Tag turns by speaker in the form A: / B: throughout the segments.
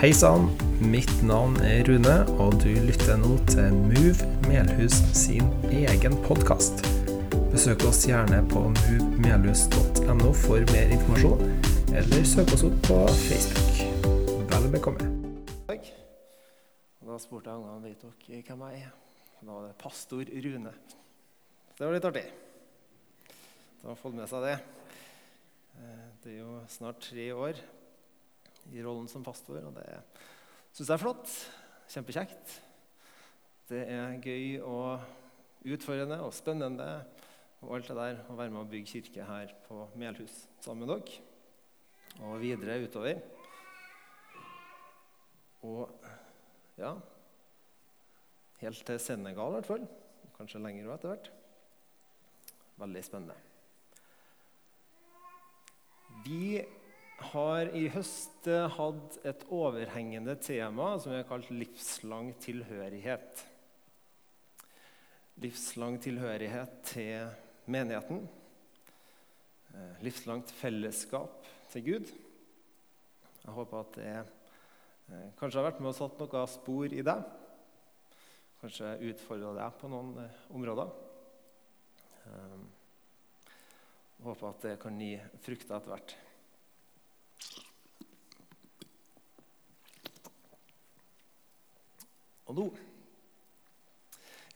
A: Hei sann, mitt navn er Rune, og du lytter nå til Move Melhus sin egen podkast. Besøk oss gjerne på movemelhus.no for mer informasjon, eller søk oss opp på Facebook. Vel bekomme.
B: Og da spurte jeg ungene vet dere hvem jeg er. Da var det pastor Rune. Det var litt artig. De har fått med seg det. Eh, Det er jo snart tre år i rollen som pastor, og det syns jeg er flott. Kjempekjekt. Det er gøy og utfordrende og spennende og alt det der å være med å bygge kirke her på Melhus sammen med dere. Og videre utover. Og ja Helt til Senegal, i hvert fall. Kanskje lenger òg etter hvert. Veldig spennende. Vi har i høst eh, hatt et overhengende tema som vi har kalt livslang tilhørighet. Livslang tilhørighet til menigheten. Eh, Livslangt fellesskap til Gud. Jeg håper at det eh, kanskje har vært med og satt noen spor i deg. Kanskje utfordra deg på noen områder. Håper at det kan gi frukter etter hvert. Og nå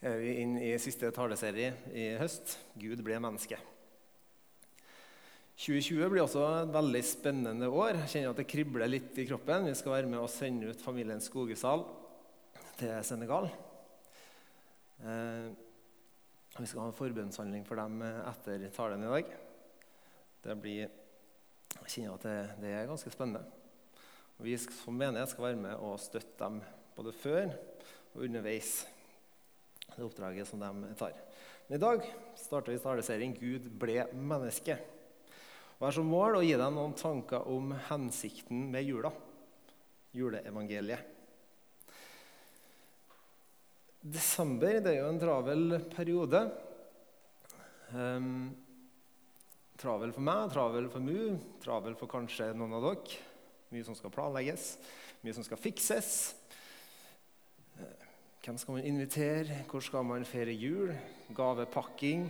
B: er vi inne i siste taleserie i høst. Gud ble menneske. 2020 blir også et veldig spennende år. Jeg kjenner at det kribler litt i kroppen. Vi skal være med og sende ut familien Skogesal til Senegal. Eh, vi skal ha en forbønnshandling for dem etter talen i dag. Det blir, jeg kjenner at det, det er ganske spennende. Vi som menighet skal være med og støtte dem både før og underveis. Det oppdraget som de tar. Men i dag starter vi taleserien 'Gud ble menneske'. Og jeg har som mål å gi deg noen tanker om hensikten med jula. Juleevangeliet. Desember det er jo en travel periode. Um, travel for meg, travel for Mu, travel for kanskje noen av dere. Mye som skal planlegges, mye som skal fikses. Hvem skal man invitere? Hvor skal man feire jul? Gavepakking.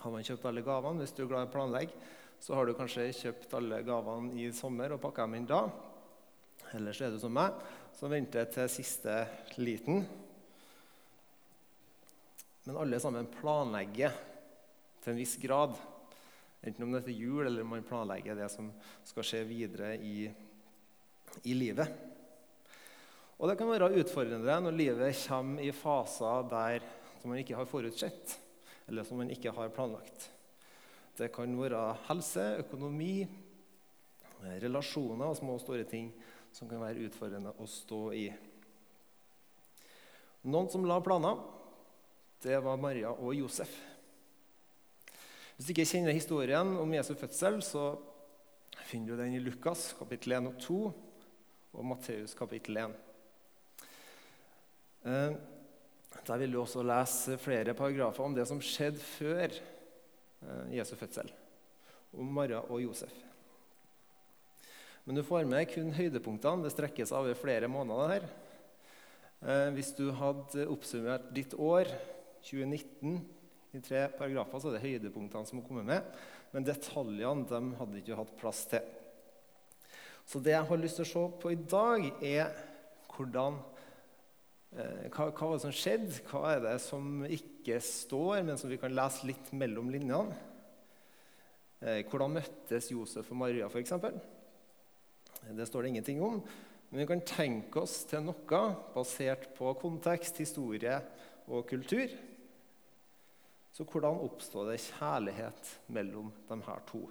B: Har man kjøpt alle gavene? Hvis du er glad i å planlegge, så har du kanskje kjøpt alle gavene i sommer og pakka dem inn da. Så er du som meg, som venter til siste liten. Men alle sammen planlegger til en viss grad. Enten om det er jul, eller om man planlegger det som skal skje videre i, i livet. Og det kan være utfordrende når livet kommer i faser der som man ikke har forutsett, eller som man ikke har planlagt. Det kan være helse, økonomi, relasjoner og små og store ting som kan være utfordrende å stå i. Noen som la planer, det var Maria og Josef. Hvis du ikke kjenner historien om Jesu fødsel, så finner du den i Lukas kapittel 1 og 2 og Matteus kapittel 1. Eh, Der vil du også lese flere paragrafer om det som skjedde før eh, Jesu fødsel, om Maria og Josef. Men du får med kun høydepunktene. Det strekkes over flere måneder. her. Eh, Hvis du hadde oppsummert ditt år, 2019, i tre paragrafer, så er det høydepunktene som har kommet med. Men detaljene de hadde ikke hatt plass til. Så det jeg har lyst til å se på i dag, er hvordan hva, hva var det som skjedde? Hva er det som ikke står, men som vi kan lese litt mellom linjene? Eh, hvordan møttes Josef og Maria, f.eks.? Det står det ingenting om. Men vi kan tenke oss til noe basert på kontekst, historie og kultur. Så hvordan oppstod det kjærlighet mellom de her to?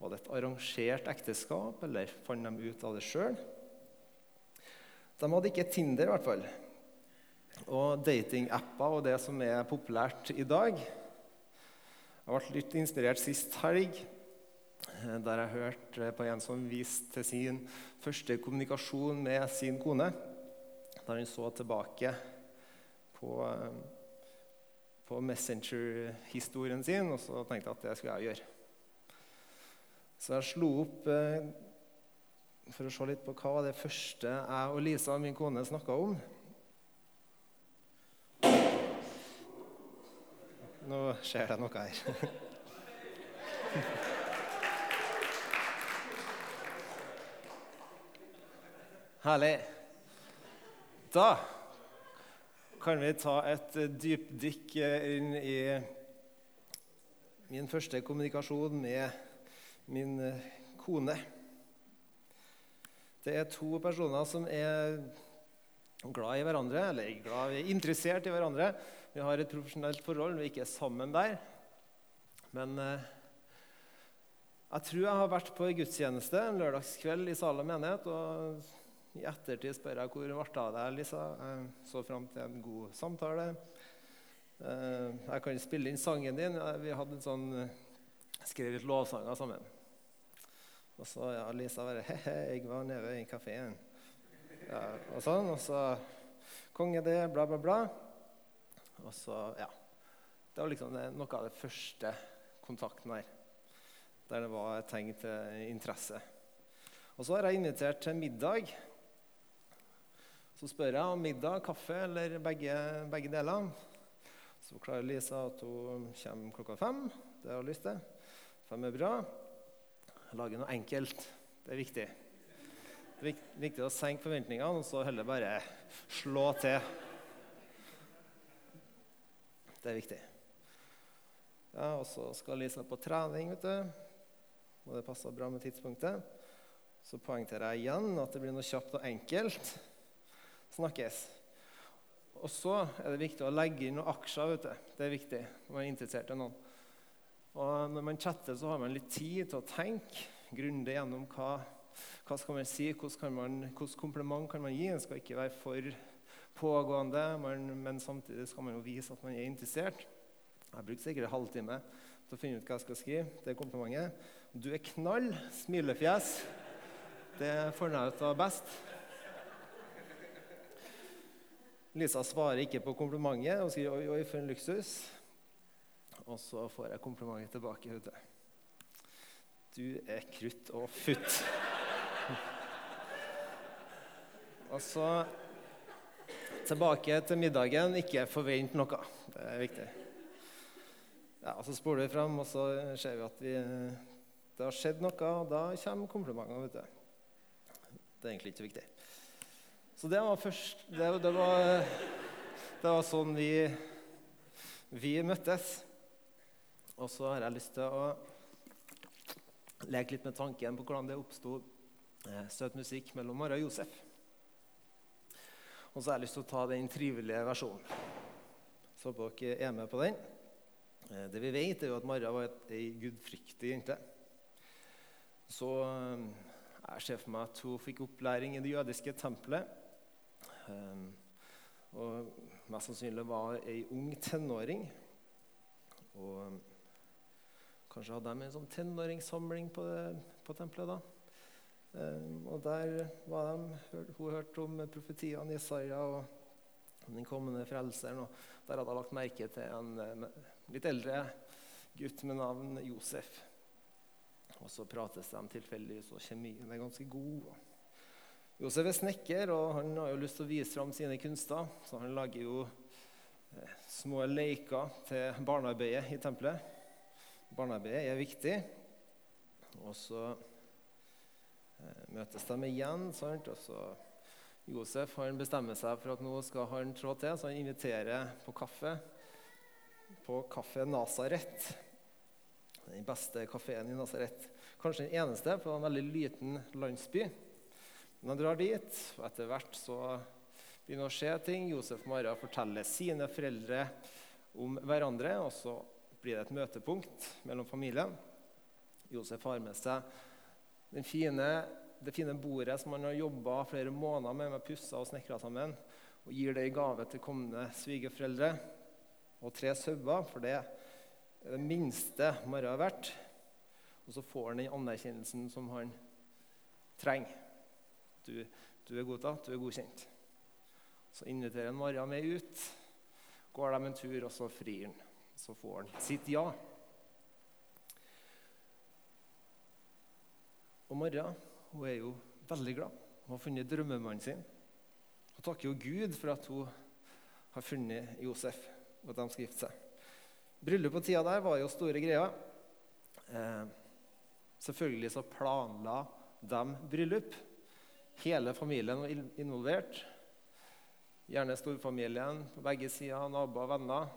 B: Var det et arrangert ekteskap, eller fant de ut av det sjøl? De hadde ikke Tinder, i hvert fall. Og datingapper og det som er populært i dag. Jeg ble litt inspirert sist helg, eh, der jeg hørte på en som viste til sin første kommunikasjon med sin kone. Der hun så tilbake på, eh, på Messenger-historien sin, og så tenkte jeg at det skulle jeg gjøre. Så jeg slo opp eh, for å se litt på hva var det første jeg og Lisa, min kone, snakka om. Nå skjer det noe her. Herlig. Da kan vi ta et dypdykk inn i min første kommunikasjon med min kone. Det er to personer som er glad i hverandre, eller glad, interessert i hverandre. Vi har et profesjonelt forhold, vi er ikke sammen der. Men eh, jeg tror jeg har vært på en gudstjeneste en lørdagskveld i Sala menighet. og i ettertid spør jeg hvor ble det av deg, Lisa. Jeg så fram til en god samtale. Eh, jeg kan spille inn sangen din. Vi hadde en sånn, eh, skrev litt lovsanger sammen. Og så ja, Lisa bare He-he, jeg var nede i kafeen. Ja, og sånn. Og så Konge det, bla, bla, bla. Og så, ja. Det var liksom noe av det første kontakten her. Der det var tegn til interesse. Og så har jeg invitert til middag så spør jeg om middag, kaffe eller begge, begge deler. Så forklarer Lisa at hun kommer klokka fem. Det har hun lyst til. Fem er bra. Lage noe enkelt. Det er viktig. Det er viktig å senke forventningene og så heller bare slå til. Det er viktig. Ja, Og så skal Lisa på trening, vet du. Og det passer bra med tidspunktet. Så poengterer jeg igjen at det blir noe kjapt og enkelt snakkes. Og så er det viktig å legge inn noen aksjer. vet du. Det er viktig når man er interessert i noen. Og når man chatter, så har man litt tid til å tenke grundig gjennom hva, hva skal man si, hvordan, kompliment kan man gi. Det skal ikke være for pågående, man, men samtidig skal man jo vise at man er interessert. Jeg brukte sikkert en halvtime til å finne ut hva jeg skal skrive. Det er komplimentet. Du er knall. Smilefjes. Det får jeg ut av best. Lisa svarer ikke på komplimentet og sier 'oi, oi, for en luksus'. Og så får jeg komplimentet tilbake. Vet du. du er krutt og futt. og så tilbake til middagen. Ikke forvent noe. Det er viktig. Ja, og Så spoler vi fram, og så ser vi at vi, det har skjedd noe. Og da kommer komplimentene. vet du. Det er egentlig ikke viktig. Så det var, først, det, det var, det var sånn vi, vi møttes. Og så har jeg lyst til å leke litt med tanken på hvordan det oppsto eh, søt musikk mellom Mara og Josef. Og så har jeg lyst til å ta den trivelige versjonen. Så håper dere er med på den. Eh, det vi vet, er jo at Mara var ei gudfryktig jente. Så eh, jeg ser for meg at hun fikk opplæring i det jødiske tempelet. Og mest sannsynlig var ei ung tenåring. Og kanskje hadde de en sånn tenåringssamling på, på tempelet da. Um, og der var de, Hun hørte om profetiene Jesaja og den kommende frelseren. Og der hadde hun lagt merke til en, en litt eldre gutt med navn Josef. Og så prates de tilfeldigvis, og kjemien er ganske god. Josef er snekker, og han har jo lyst til å vise fram sine kunster. Så han lager jo eh, små leker til barnearbeidet i tempelet. Barnearbeidet er viktig. Og så eh, møtes de igjen. Sant? Og så Josef han bestemmer seg for at nå skal han trå til, så han inviterer på kaffe på Kaffe Nasaret. Den beste kafeen i Nasaret. Kanskje den eneste på en veldig liten landsby. Men han drar dit, og etter hvert så begynner å skje ting. Josef og Mara forteller sine foreldre om hverandre, og så blir det et møtepunkt mellom familien. Josef har med seg fine, det fine bordet som han har jobba flere måneder med, med pussa og snekra sammen, og gir det i gave til kommende svigerforeldre. Og tre sauer, for det er det minste Maria har vært. Og så får han den anerkjennelsen som han trenger. Du, du er godtatt, du er godkjent. Så inviterer han Maria med ut. Går de en tur, og så frir han. Så får han sitt ja. Og Maria hun er jo veldig glad. Hun har funnet drømmemannen sin. Hun takker jo Gud for at hun har funnet Josef, og at de skal gifte seg. Bryllupet på tida der var jo store greier. Eh, selvfølgelig så planla de bryllup. Hele familien var involvert. Gjerne storfamilien på begge sider, naboer og venner.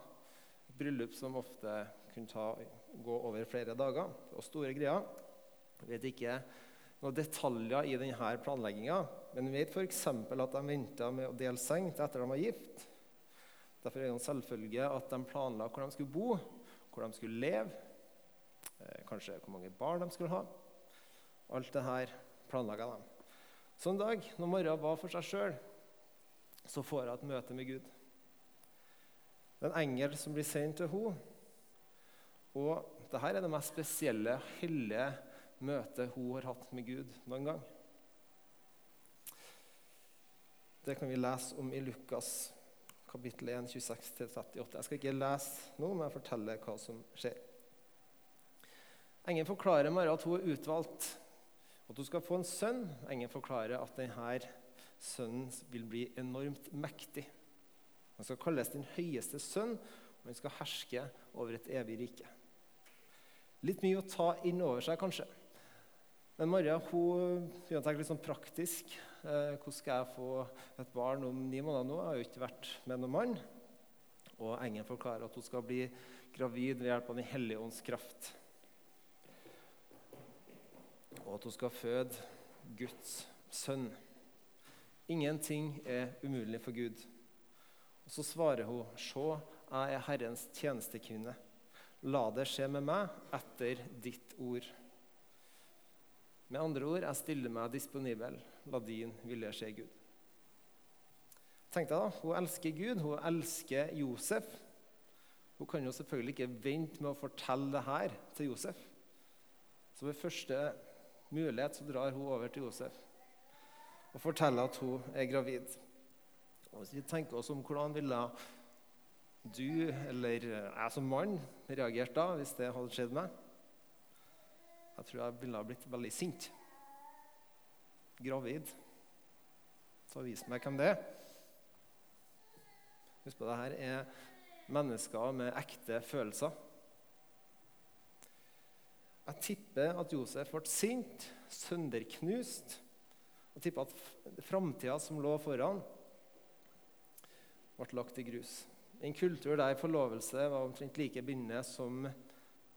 B: Bryllup som ofte kunne ta, gå over flere dager. Og store greier. Jeg vet ikke noen detaljer i denne planlegginga, men vi vet f.eks. at de venta med å dele seng til etter de var gift. Derfor er det en selvfølge at de planla hvor de skulle bo, hvor de skulle leve, eh, kanskje hvor mange barn de skulle ha. Alt det her planlegga de. Så en dag når Maria var for seg sjøl, så får hun et møte med Gud. Det er en engel som blir sendt til henne. Og dette er det mest spesielle, hellige møtet hun har hatt med Gud noen gang. Det kan vi lese om i Lukas kapittel 1, 26-38. Jeg skal ikke lese nå, men jeg forteller hva som skjer. Engelen forklarer Maria at hun er utvalgt, at hun skal få en sønn. Engelen forklarer at denne sønnen vil bli enormt mektig. Han skal kalles den høyeste sønn, og han skal herske over et evig rike. Litt mye å ta inn over seg, kanskje. Men Maria hun begynte litt sånn praktisk. Eh, hvordan skal jeg få et barn om ni måneder nå? Jeg har jo ikke vært med noen mann. Og engelen forklarer at hun skal bli gravid ved hjelp av Den hellige ånds kraft. Og at hun skal føde Guds sønn. Ingenting er umulig for Gud. Og Så svarer hun, 'Se, jeg er Herrens tjenestekvinne. La det skje med meg etter ditt ord.' Med andre ord, jeg stiller meg disponibel. La din vilje skje, Gud. Tenk deg da, Hun elsker Gud, hun elsker Josef. Hun kan jo selvfølgelig ikke vente med å fortelle det her til Josef. Så ved første mulighet så drar hun over til Josef og forteller at hun er gravid. Hvis vi tenker oss om hvordan ville du eller jeg som mann reagert da hvis det hadde skjedd meg? Jeg tror jeg ville ha blitt veldig sint. Gravid. Så vis meg hvem det er. Husk på, det her er mennesker med ekte følelser. Jeg tipper at Josef ble sint, sønderknust. Jeg tipper at framtida som lå foran, ble lagt i grus. En kultur der forlovelse var omtrent like bindende som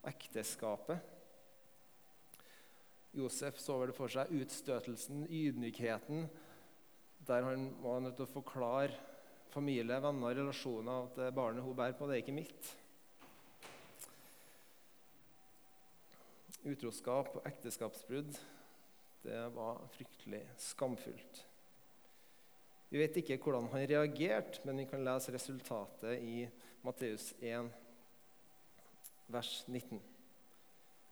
B: ekteskapet. Josef så vel for seg utstøtelsen, ydmykheten, der han var nødt til å forklare familie, venner, relasjoner at barnet hun bærer på, det er ikke mitt. Utroskap og ekteskapsbrudd, det var fryktelig skamfullt. Vi vet ikke hvordan han reagerte, men vi kan lese resultatet i Matteus 1, vers 19.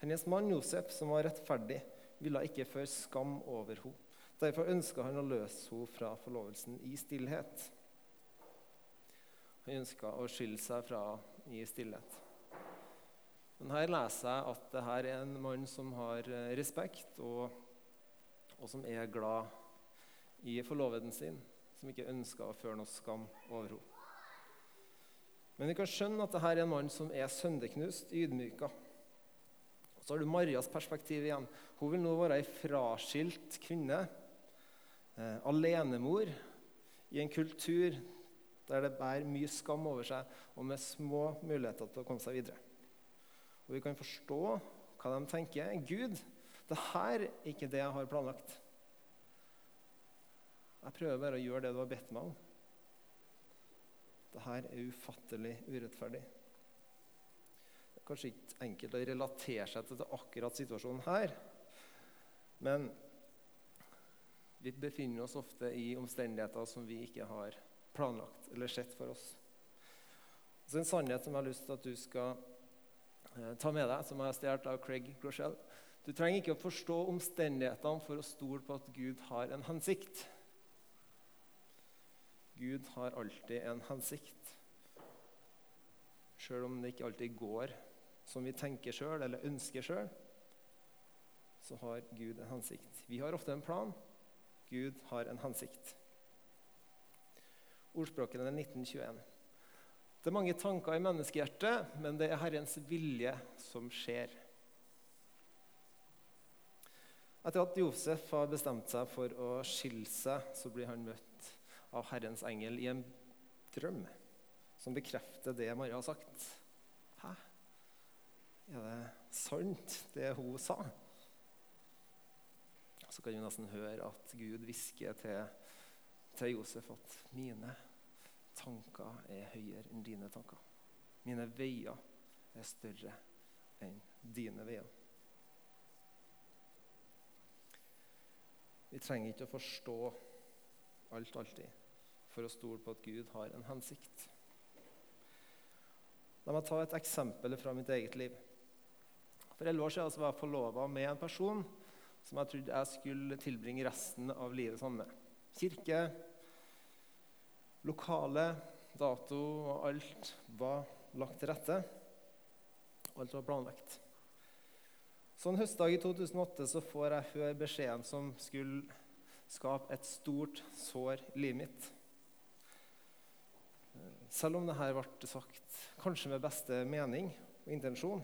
B: Hennes mann Josef, som var rettferdig, ville ikke føre skam over henne. Derfor ønska han å løse henne fra forlovelsen i stillhet. Han ønska å skille seg fra i stillhet. Men her leser jeg at dette er en mann som har eh, respekt, og, og som er glad i forloveden sin, som ikke ønsker å føre noe skam over henne. Men vi kan skjønne at dette er en mann som er sønderknust, ydmyka. Så har du Marias perspektiv igjen. Hun vil nå være ei fraskilt kvinne. Eh, alenemor i en kultur der det bærer mye skam over seg, og med små muligheter til å komme seg videre. Og Vi kan forstå hva de tenker. Gud, det her er ikke det jeg har planlagt. Jeg prøver bare å gjøre det du har bedt meg om. Dette er ufattelig urettferdig Det er kanskje ikke enkelt å relatere seg til akkurat situasjonen her. Men vi befinner oss ofte i omstendigheter som vi ikke har planlagt eller sett for oss. Så En sannhet som jeg har lyst til at du skal eh, ta med deg, som jeg har stjålet av Craig Groschell. Du trenger ikke å forstå omstendighetene for å stole på at Gud har en hensikt. Gud har alltid en hensikt. Sjøl om det ikke alltid går som vi tenker sjøl eller ønsker sjøl, så har Gud en hensikt. Vi har ofte en plan, Gud har en hensikt. Ordspråkene 1921. Det er mange tanker i menneskehjertet, men det er Herrens vilje som skjer. Etter at Josef har bestemt seg for å skille seg, så blir han møtt av Herrens engel i en drøm som bekrefter det Maria har sagt. Hæ? Er det sant, det hun sa? Så kan vi nesten høre at Gud hvisker til, til Josef at mine tanker er høyere enn dine tanker. Mine veier er større enn dine veier. Vi trenger ikke å forstå alt alltid for å stole på at Gud har en hensikt. La meg ta et eksempel fra mitt eget liv. For elleve år siden var jeg forlova med en person som jeg trodde jeg skulle tilbringe resten av livet sammen med. Kirke, lokale, dato og alt var lagt til rette. Alt var planlagt. Så en høstdag i 2008 så får jeg høre beskjeden som skulle skape et stort sår i livet mitt. Selv om dette ble sagt kanskje med beste mening og intensjon,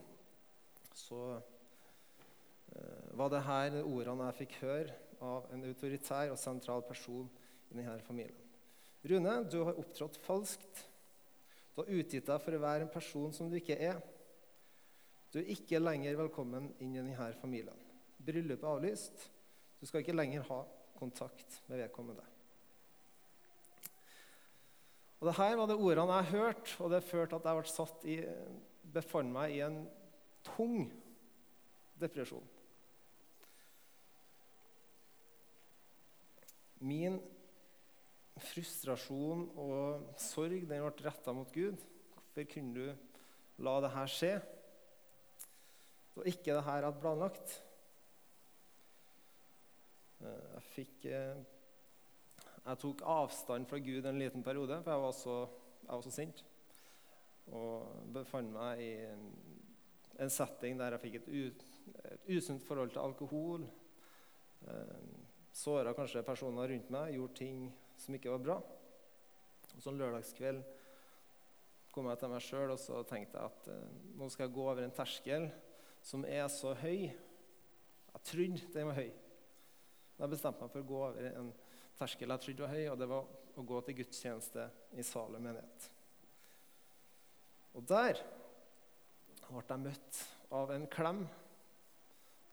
B: så eh, var det her ordene jeg fikk høre av en autoritær og sentral person i denne familien. Rune, du har opptrådt falskt. Du har utgitt deg for å være en person som du ikke er. Du er ikke lenger velkommen inn i denne familien. Bryllupet er avlyst. Du skal ikke lenger ha kontakt med vedkommende. Og det her var det ordene jeg hørte, og det førte at jeg ble satt i, befant meg i en tung depresjon. Min frustrasjon og sorg den ble retta mot Gud. Hvorfor kunne du la det her skje? Og ikke det her hadde planlagt. Eh, jeg fikk eh, jeg tok avstand fra Gud en liten periode, for jeg var så, jeg var så sint. Og befant meg i en, setting der jeg fikk et, u, et usunt forhold til alkohol. Eh, Såra kanskje personer rundt meg, gjorde ting som ikke var bra. Og en lørdagskveld kom jeg til meg sjøl og så tenkte jeg at nå skal jeg gå over en terskel som er så høy. Jeg trodde den var høy. Jeg bestemte meg for å gå over en terskel jeg trodde var høy, og det var å gå til gudstjeneste i Salem menighet. Og der ble jeg møtt av en klem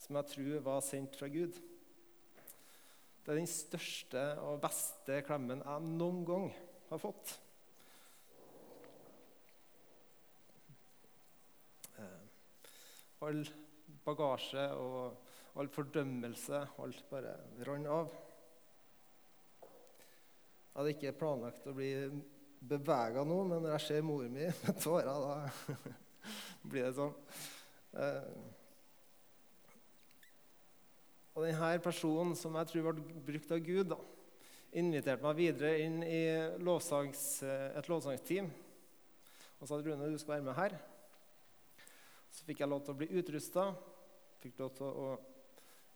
B: som jeg tror var sendt fra Gud. Det er den største og beste klemmen jeg noen gang har fått. Eh, all bagasje og all fordømmelse, alt bare rant av. Jeg hadde ikke planlagt å bli bevega nå, men når jeg ser mor mi med tårer, da blir det sånn. Eh, og denne personen som jeg tror ble brukt av Gud, da, inviterte meg videre inn i lovsangs, eh, et lovsangsteam. Og sa Rune, du skal være med her. Så fikk jeg lov til å bli utrusta. Fikk lov til å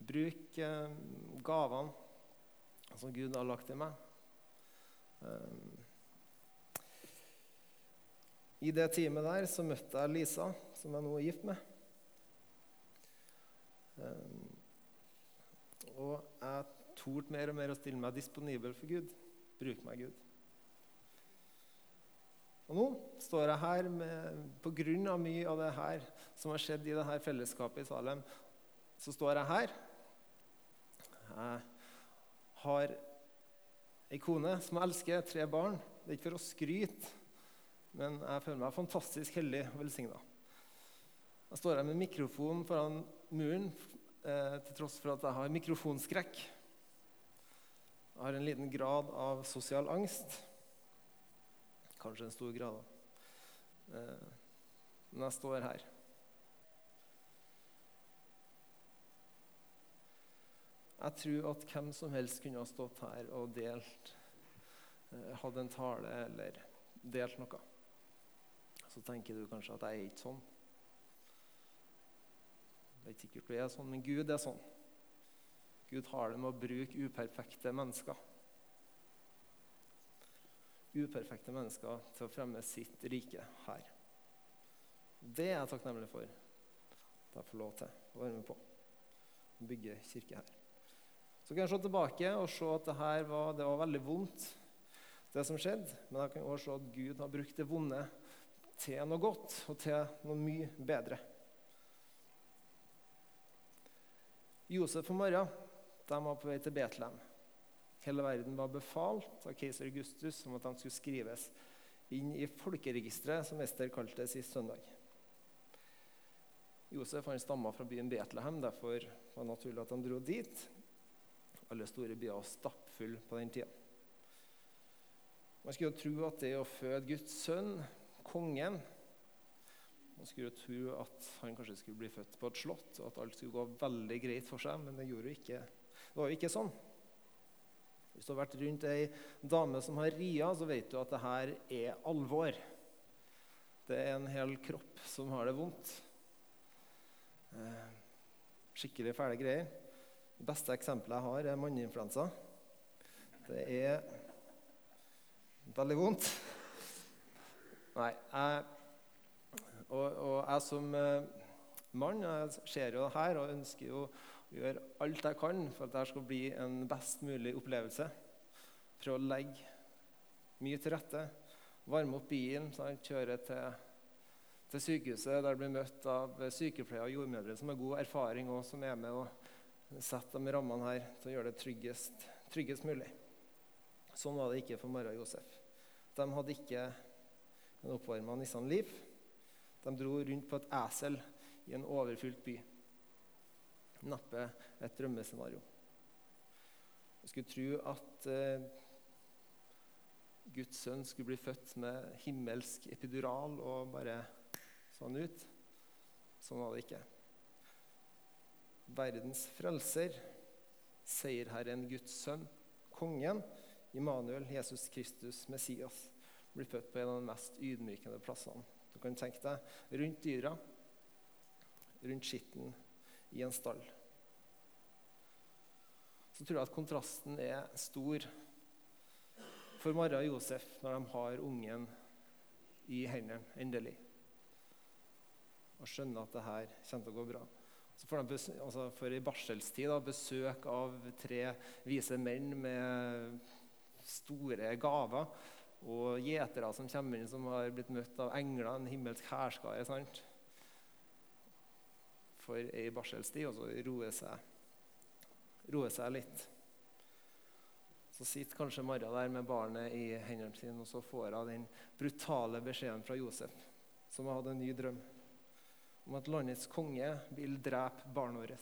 B: bruke eh, gavene som Gud har lagt i meg. Ehm, I det teamet der så møtte jeg Lisa, som jeg nå er gift med. Ehm, og jeg torde mer og mer å stille meg disponibel for Gud. Bruk meg, Gud. Og nå står jeg her på grunn av mye av det her som har skjedd i dette fellesskapet i Salem. Så står jeg her. Jeg har ei kone som jeg elsker, tre barn. Det er ikke for å skryte, men jeg føler meg fantastisk heldig og velsigna. Jeg står her med mikrofon foran muren eh, til tross for at jeg har mikrofonskrekk. Jeg har en liten grad av sosial angst. Kanskje en stor grad. Eh, men jeg står her. Jeg tror at hvem som helst kunne ha stått her og delt, eh, hatt en tale eller delt noe. Så tenker du kanskje at jeg er ikke sånn. Det er ikke sikkert du er sånn, men Gud er sånn. Gud har det med å bruke uperfekte mennesker. Uperfekte mennesker til å fremme sitt rike her. Det er jeg takknemlig for at jeg får lov til å være med på. Bygge kirke her. Så kan jeg se tilbake og se at det her var, det var veldig vondt, det som skjedde. Men jeg kan også se at Gud har brukt det vonde til noe godt og til noe mye bedre. Josef og Maria de var på vei til Betlehem. Hele verden var befalt av keiser Augustus om at de skulle skrives inn i folkeregisteret, som Ester kalte det sist søndag. Josef han stamma fra byen Betlehem, derfor var det naturlig at han dro dit. Alle store byer var stappfulle på den tida. Man skulle jo tro at det å føde Guds sønn, kongen Man skulle jo tro at han kanskje skulle bli født på et slott, og at alt skulle gå veldig greit for seg, men det ikke. Det var jo ikke sånn. Hvis du har vært rundt ei dame som har ria, så vet du at det her er alvor. Det er en hel kropp som har det vondt. Eh, skikkelig fæle greier. Det beste eksempelet jeg har, er manneinfluensa. Det er veldig vondt. Nei, jeg, og, og, jeg som eh, mann jeg ser jo det her og ønsker jo å gjøre alt jeg kan for at det skal bli en best mulig opplevelse. Prøve å legge mye til rette. Varme opp bilen, sånn, kjøre til til sykehuset der blir møtt av sykepleiere og jordmødre som har god erfaring og som er med og setter de rammene her til å gjøre det tryggest, tryggest mulig. Sånn var det ikke for Mara og Josef. De hadde ikke en oppvarma Nissan Liv. De dro rundt på et esel i en overfylt by. Neppe et drømmescenario. Jeg skulle tro at eh, Guds sønn skulle bli født med himmelsk epidural og bare sånn ut. Sånn var det ikke. Verdens frelser, seierherren Guds sønn, kongen, Immanuel, Jesus Kristus, Messias, blir født på en av de mest ydmykende plassene. Du kan tenke deg rundt dyra, rundt skitten, i en stall. Så tror jeg at kontrasten er stor for Mara og Josef når de har ungen i hendene, endelig og skjønner at det her kommer til å gå bra. Får altså for i barselstid da, besøk av tre vise menn med store gaver. Og gjetere som kommer inn, som har blitt møtt av engler, en himmelsk hærskare. For ei barselstid, og så roe seg, roe seg litt. Så sitter kanskje Maria der med barnet i hendene sine, og så får hun den brutale beskjeden fra Josef, som har hatt en ny drøm om at landets konge vil drepe barna våre.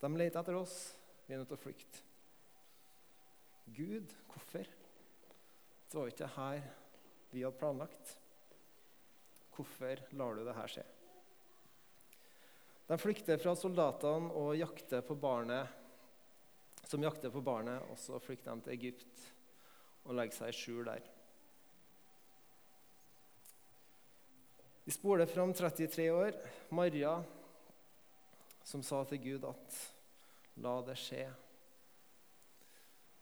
B: De leter etter oss. Vi er nødt til å flykte. Gud, hvorfor? Det var ikke her vi hadde planlagt. Hvorfor lar du det her skje? De flykter fra soldatene og jakter på barnet, som jakter på barnet, og så flykter de til Egypt og legger seg i skjul der. Vi spoler fram 33 år. Maria som sa til Gud at la det skje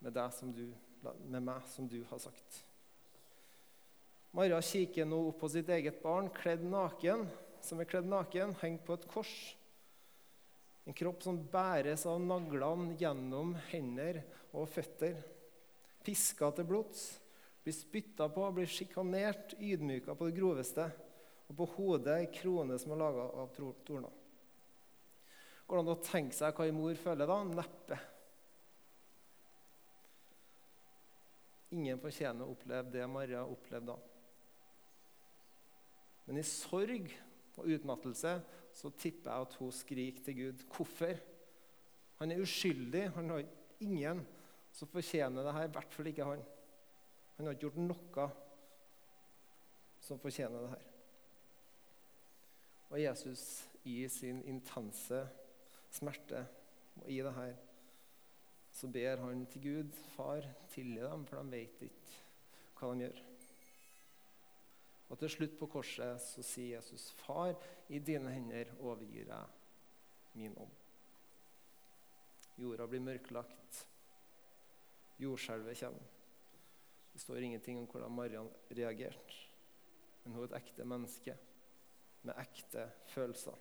B: med, du, med meg som du har sagt. Maria kikker nå opp på sitt eget barn, kledd naken, som er kledd naken, hengt på et kors. En kropp som bæres av naglene gjennom hender og føtter. Piska til blods, blir spytta på, blir sjikanert, ydmyka på det groveste og på hodet ei krone som er laga av torner. Går det an å tenke seg hva ei mor føler da? Neppe. Ingen fortjener å oppleve det Maria opplevde da. Men i sorg og utmattelse så tipper jeg at hun skriker til Gud. Hvorfor? Han er uskyldig. Han har ingen som fortjener det her. I hvert fall ikke han. Han har ikke gjort noe som fortjener det her. Og Jesus i sin intense smerte og i det her så ber han til Gud, far, tilgi dem, for de vet ikke hva de gjør. Og til slutt på korset så sier Jesus, far, i dine hender overgir jeg min ånd. Jorda blir mørklagt. Jordskjelvet kommer. Det står ingenting om hvordan Marian reagerte. Men hun er et ekte menneske med ekte følelser.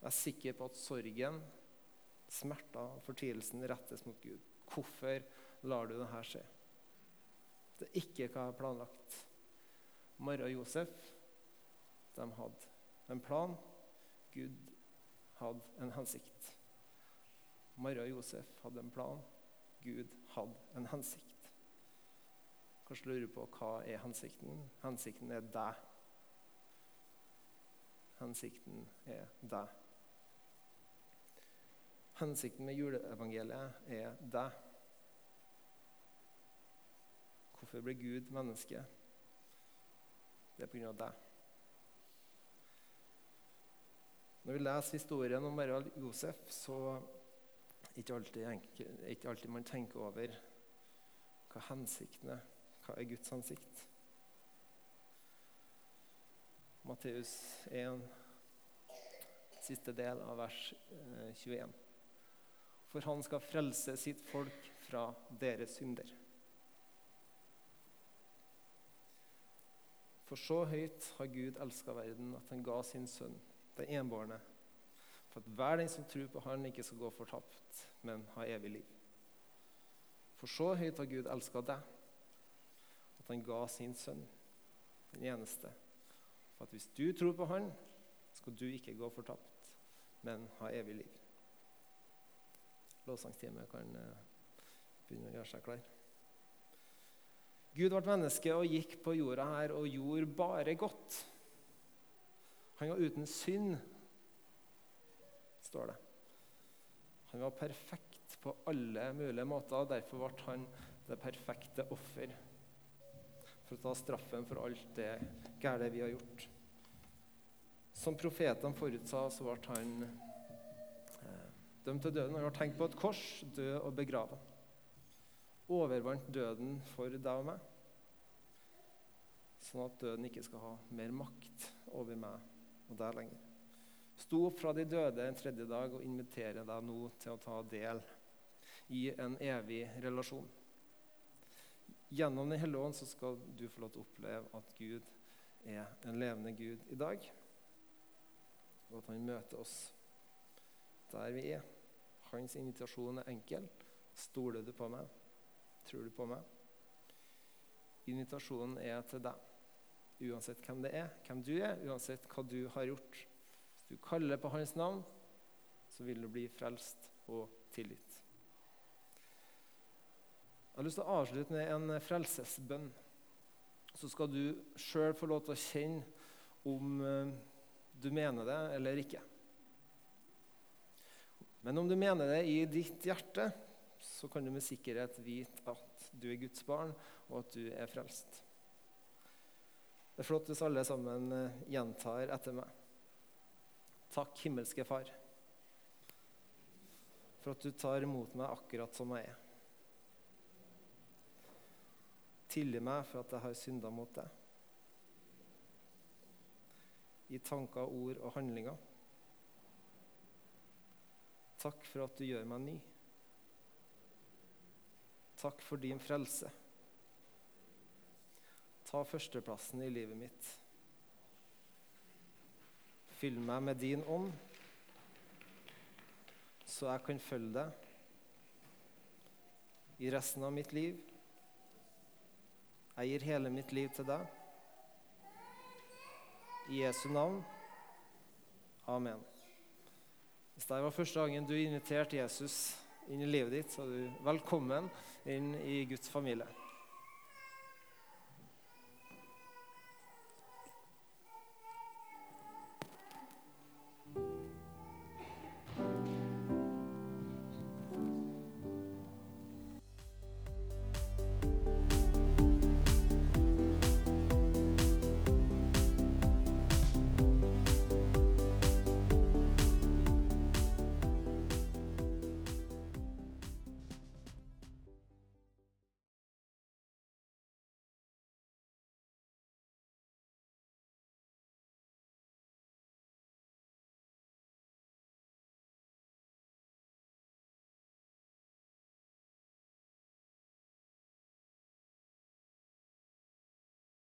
B: Jeg er sikker på at sorgen, smerter og fortvilelsen rettes mot Gud. Hvorfor lar du dette skje? Det er ikke hva jeg har planlagt. Mara og Josef de hadde en plan. Gud hadde en hensikt. Mara og Josef hadde en plan. Gud hadde en hensikt. Kanskje lurer på hva er hensikten? Hensikten er deg. Hensikten er deg. Hensikten med juleevangeliet er deg. Hvorfor ble Gud menneske? Det er pga. deg. Når vi leser historien om Maria Josef, så er ikke alltid, ikke alltid man tenker over hva hensikten er. Hva er Guds ansikt? Matteus 1, siste del av vers 21. Eh, For han skal frelse sitt folk fra deres synder. For så høyt har Gud elska verden at han ga sin sønn, den enbårne, for at hver den som tror på Han, ikke skal gå fortapt, men ha evig liv. For så høyt har Gud elska deg at han ga sin sønn, den eneste. At hvis du tror på han, skal du ikke gå fortapt, men ha evig liv. Lovsangsteamet kan eh, begynne å gjøre seg klar. Gud ble menneske og gikk på jorda her og gjorde bare godt. Han var uten synd, står det. Han var perfekt på alle mulige måter, og derfor ble han det perfekte offer for å ta straffen for alt det gærne vi har gjort. Som profetene forutsa, så ble han eh, dømt til døden. Han ble tenkt på et kors, død og begrava. Overvant døden for deg og meg, sånn at døden ikke skal ha mer makt over meg og deg lenger. Sto opp fra de døde en tredje dag og inviterer deg nå til å ta del i en evig relasjon. Gjennom Den hellige ånd skal du få lov til å oppleve at Gud er en levende Gud i dag. Og at han møter oss der vi er. Hans invitasjon er enkel. Stoler du på meg? Tror du på meg? Invitasjonen er til deg. Uansett hvem det er, hvem du er, uansett hva du har gjort. Hvis du kaller på hans navn, så vil du bli frelst og tilgitt. Jeg har lyst til å avslutte med en frelsesbønn. Så skal du sjøl få lov til å kjenne om eh, du mener det eller ikke. Men om du mener det i ditt hjerte, så kan du med sikkerhet vite at du er Guds barn, og at du er frelst. Det er flott hvis alle sammen eh, gjentar etter meg. Takk, himmelske Far, for at du tar imot meg akkurat som jeg er. Tilgi meg for at jeg har synda mot deg. I tanker, ord og handlinger. Takk for at du gjør meg ny. Takk for din frelse. Ta førsteplassen i livet mitt. Fyll meg med din ånd, så jeg kan følge deg i resten av mitt liv jeg gir hele mitt liv til deg. I Jesu navn. Amen. Hvis det var første gangen du inviterte Jesus inn i livet ditt, så er du velkommen inn i Guds familie.